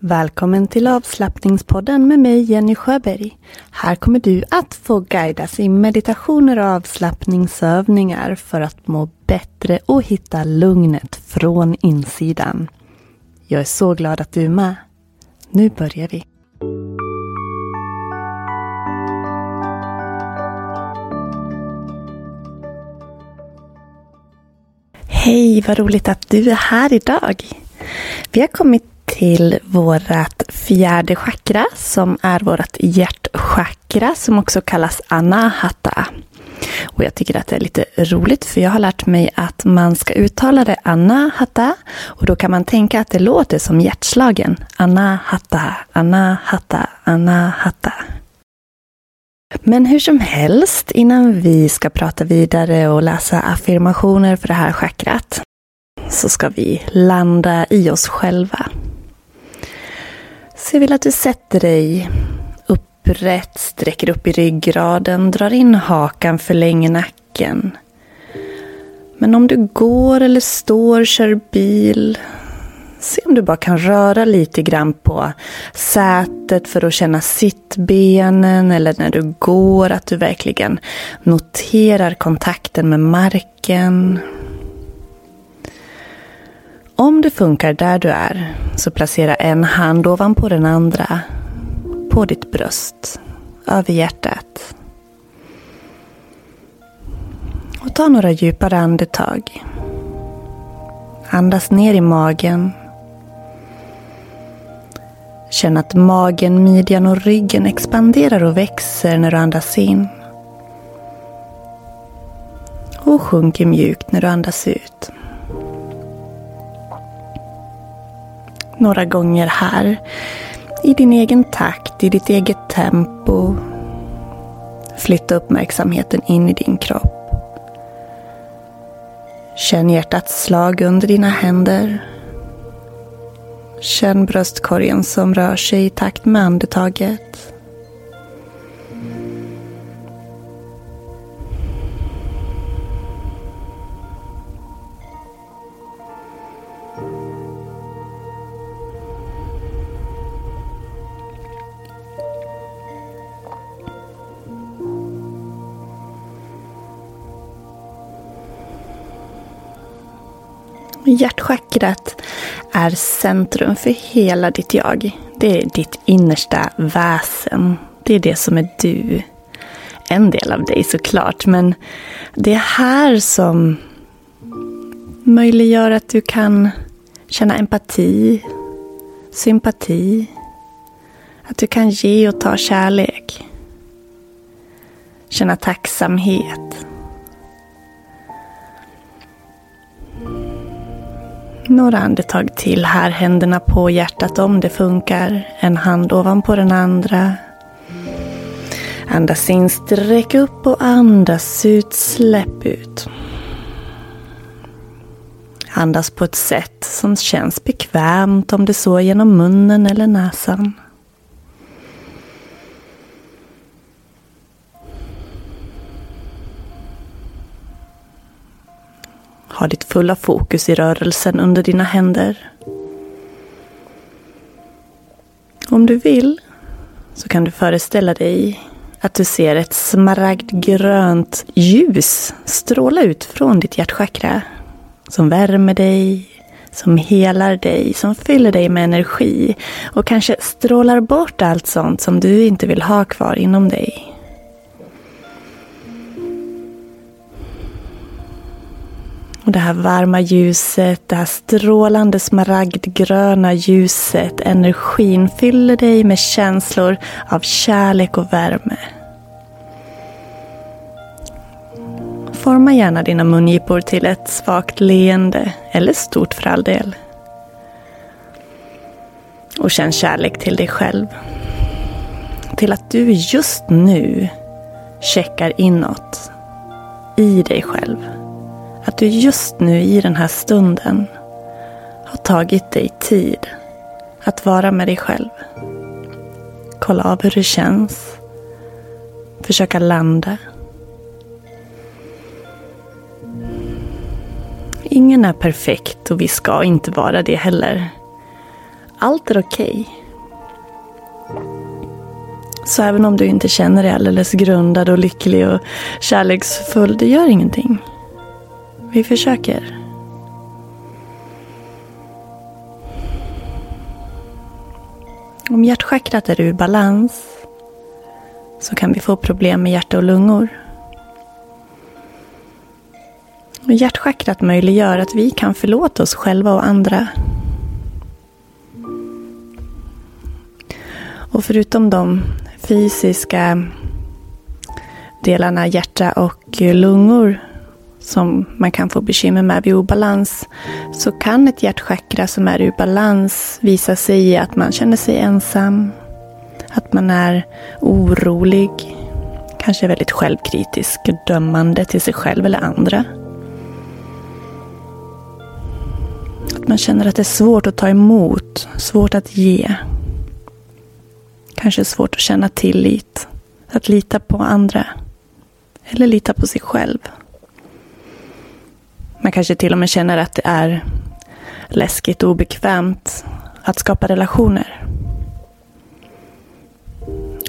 Välkommen till avslappningspodden med mig Jenny Sjöberg. Här kommer du att få guidas i meditationer och avslappningsövningar för att må bättre och hitta lugnet från insidan. Jag är så glad att du är med. Nu börjar vi. Hej, vad roligt att du är här idag. Vi har kommit till vårt fjärde chakra som är vårt hjärtchakra som också kallas anahata. Och jag tycker att det är lite roligt för jag har lärt mig att man ska uttala det anahata och då kan man tänka att det låter som hjärtslagen. Anahata, anahata, anahata. Men hur som helst, innan vi ska prata vidare och läsa affirmationer för det här chakrat så ska vi landa i oss själva. Så jag vill att du sätter dig upprätt, sträcker upp i ryggraden, drar in hakan, förlänger nacken. Men om du går eller står, kör bil, se om du bara kan röra lite grann på sätet för att känna sittbenen eller när du går, att du verkligen noterar kontakten med marken. Om det funkar där du är, så placera en hand ovanpå den andra på ditt bröst, över hjärtat. Och ta några djupare andetag. Andas ner i magen. Känn att magen, midjan och ryggen expanderar och växer när du andas in. Och sjunker mjukt när du andas ut. Några gånger här. I din egen takt, i ditt eget tempo. Flytta uppmärksamheten in i din kropp. Känn hjärtats slag under dina händer. Känn bröstkorgen som rör sig i takt med andetaget. Hjärtchakrat är centrum för hela ditt jag. Det är ditt innersta väsen. Det är det som är du. En del av dig såklart, men det är här som möjliggör att du kan känna empati, sympati, att du kan ge och ta kärlek. Känna tacksamhet. Några andetag till här, händerna på hjärtat om det funkar. En hand ovanpå den andra. Andas in, sträck upp och andas ut, släpp ut. Andas på ett sätt som känns bekvämt om det så genom munnen eller näsan. Ha ditt fulla fokus i rörelsen under dina händer. Om du vill så kan du föreställa dig att du ser ett smaragdgrönt ljus stråla ut från ditt hjärtchakra. Som värmer dig, som helar dig, som fyller dig med energi och kanske strålar bort allt sånt som du inte vill ha kvar inom dig. Och det här varma ljuset, det här strålande smaragdgröna ljuset, energin fyller dig med känslor av kärlek och värme. Forma gärna dina mungipor till ett svagt leende, eller stort för all del. Och känn kärlek till dig själv. Till att du just nu checkar inåt, i dig själv. Att du just nu i den här stunden har tagit dig tid att vara med dig själv. Kolla av hur det känns. Försöka landa. Ingen är perfekt och vi ska inte vara det heller. Allt är okej. Okay. Så även om du inte känner dig alldeles grundad och lycklig och kärleksfull, det gör ingenting. Vi försöker. Om hjärtchakrat är ur balans så kan vi få problem med hjärta och lungor. Och hjärtchakrat möjliggör att vi kan förlåta oss själva och andra. Och förutom de fysiska delarna hjärta och lungor som man kan få bekymmer med vid obalans så kan ett hjärtchakra som är ur balans visa sig i att man känner sig ensam, att man är orolig, kanske väldigt självkritisk och dömande till sig själv eller andra. Att man känner att det är svårt att ta emot, svårt att ge. Kanske svårt att känna tillit, att lita på andra eller lita på sig själv. Man kanske till och med känner att det är läskigt och obekvämt att skapa relationer.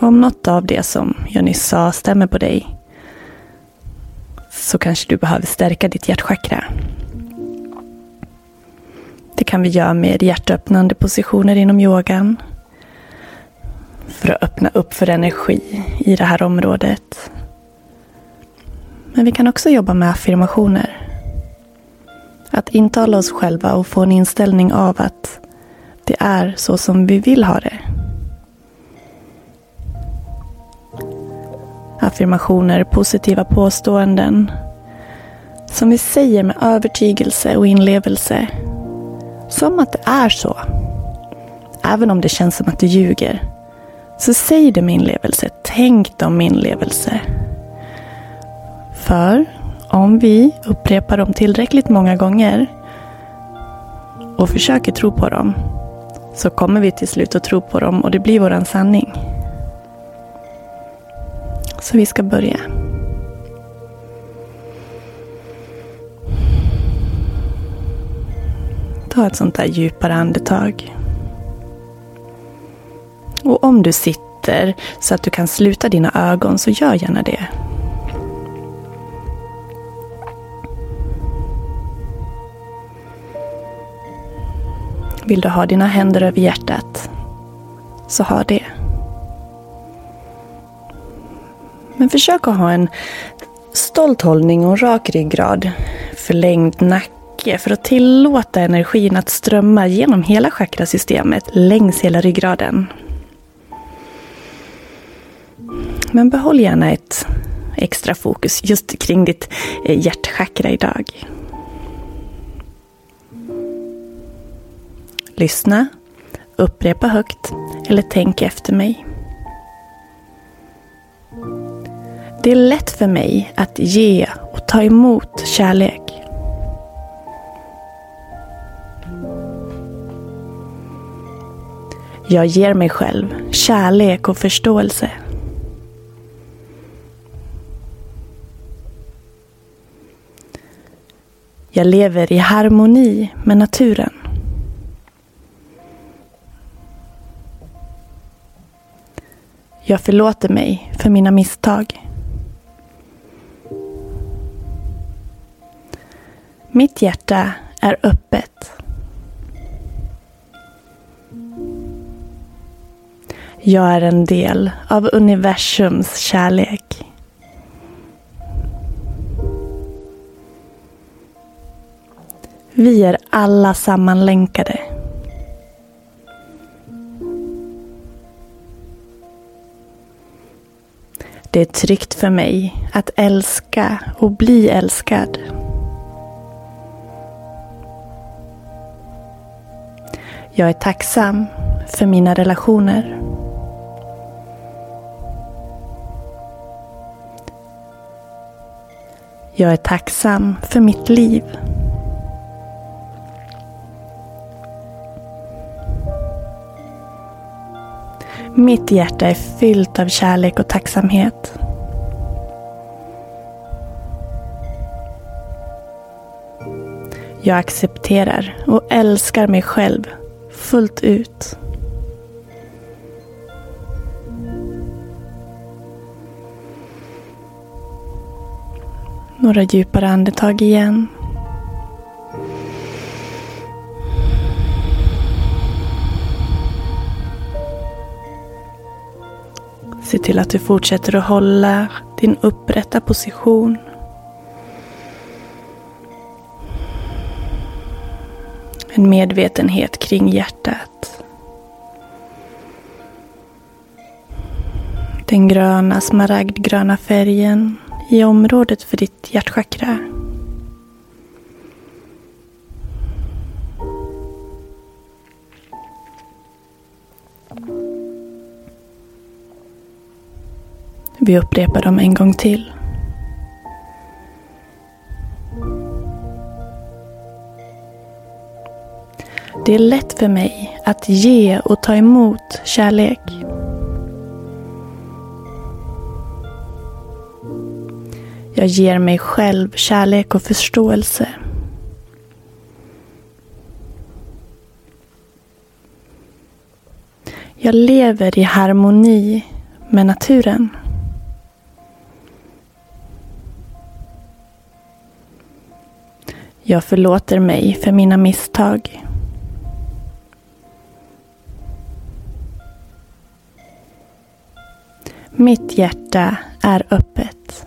Om något av det som jag nyss sa stämmer på dig så kanske du behöver stärka ditt hjärtchakra. Det kan vi göra med hjärtöppnande positioner inom yogan. För att öppna upp för energi i det här området. Men vi kan också jobba med affirmationer. Att intala oss själva och få en inställning av att det är så som vi vill ha det. Affirmationer, positiva påståenden som vi säger med övertygelse och inlevelse. Som att det är så. Även om det känns som att du ljuger. Så säg det med inlevelse. Tänk dem med inlevelse. För om vi upprepar dem tillräckligt många gånger och försöker tro på dem så kommer vi till slut att tro på dem och det blir våran sanning. Så vi ska börja. Ta ett sånt där djupare andetag. Och om du sitter så att du kan sluta dina ögon så gör gärna det. Vill du ha dina händer över hjärtat, så ha det. Men försök att ha en stolt hållning och rak ryggrad, förlängd nacke för att tillåta energin att strömma genom hela chakrasystemet längs hela ryggraden. Men behåll gärna ett extra fokus just kring ditt eh, hjärtchakra idag. Lyssna, upprepa högt eller tänk efter mig. Det är lätt för mig att ge och ta emot kärlek. Jag ger mig själv kärlek och förståelse. Jag lever i harmoni med naturen. Jag förlåter mig för mina misstag. Mitt hjärta är öppet. Jag är en del av universums kärlek. Vi är alla sammanlänkade. Det är tryggt för mig att älska och bli älskad. Jag är tacksam för mina relationer. Jag är tacksam för mitt liv. Mitt hjärta är fyllt av kärlek och tacksamhet. Jag accepterar och älskar mig själv fullt ut. Några djupare andetag igen. Se till att du fortsätter att hålla din upprätta position. En medvetenhet kring hjärtat. Den gröna smaragdgröna färgen i området för ditt hjärtchakra. Vi upprepar dem en gång till. Det är lätt för mig att ge och ta emot kärlek. Jag ger mig själv kärlek och förståelse. Jag lever i harmoni med naturen. Jag förlåter mig för mina misstag. Mitt hjärta är öppet.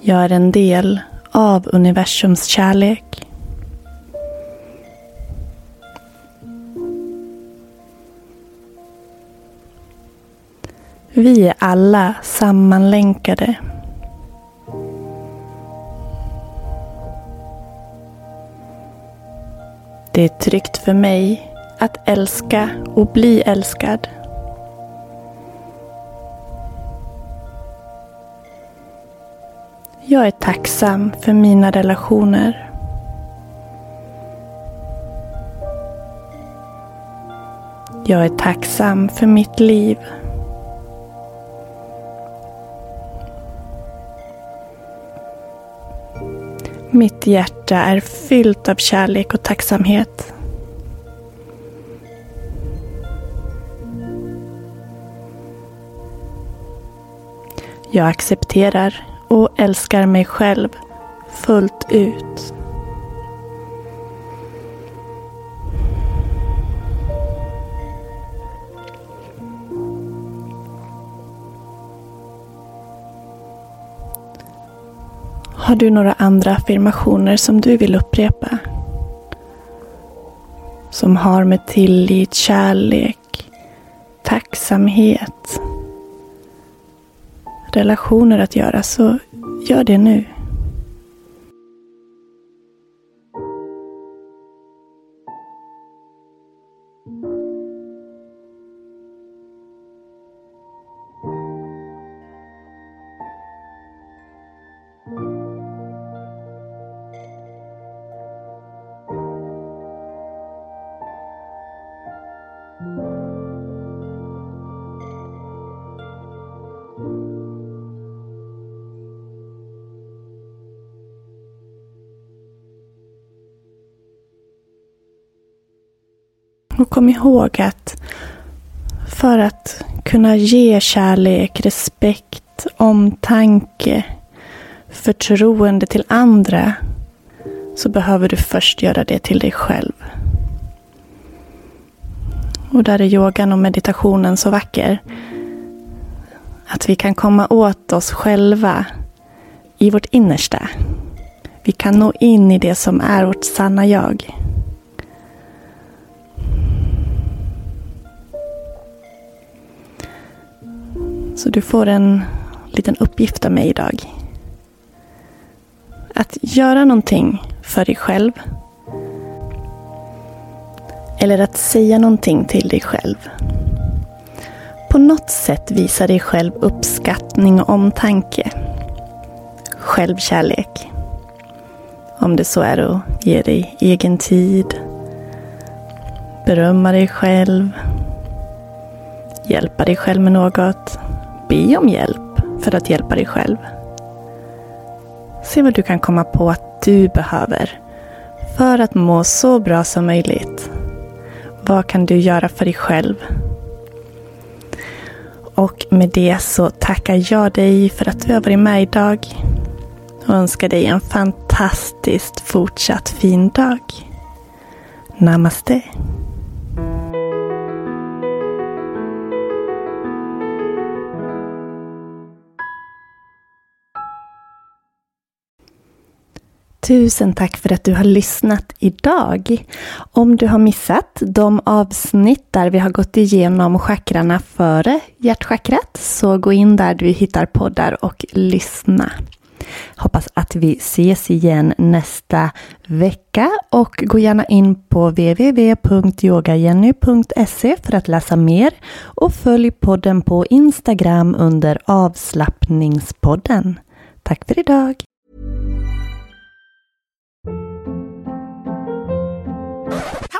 Jag är en del av universums kärlek. Vi är alla sammanlänkade. Det är tryggt för mig att älska och bli älskad. Jag är tacksam för mina relationer. Jag är tacksam för mitt liv. Mitt hjärta är fyllt av kärlek och tacksamhet. Jag accepterar och älskar mig själv fullt ut. Har du några andra affirmationer som du vill upprepa? Som har med tillit, kärlek, tacksamhet, relationer att göra, så gör det nu. Och kom ihåg att för att kunna ge kärlek, respekt, omtanke, förtroende till andra så behöver du först göra det till dig själv. Och där är yogan och meditationen så vacker. Att vi kan komma åt oss själva i vårt innersta. Vi kan nå in i det som är vårt sanna jag. Så du får en liten uppgift av mig idag. Att göra någonting för dig själv. Eller att säga någonting till dig själv. På något sätt visa dig själv uppskattning och omtanke. Självkärlek. Om det så är att ge dig egen tid. Berömma dig själv. Hjälpa dig själv med något be om hjälp för att hjälpa dig själv. Se vad du kan komma på att du behöver för att må så bra som möjligt. Vad kan du göra för dig själv? Och med det så tackar jag dig för att du har varit med idag och önskar dig en fantastiskt fortsatt fin dag. Namaste. Tusen tack för att du har lyssnat idag. Om du har missat de avsnitt där vi har gått igenom chakrarna före hjärtchakrat så gå in där du hittar poddar och lyssna. Hoppas att vi ses igen nästa vecka och gå gärna in på www.yogajenny.se för att läsa mer och följ podden på Instagram under avslappningspodden. Tack för idag!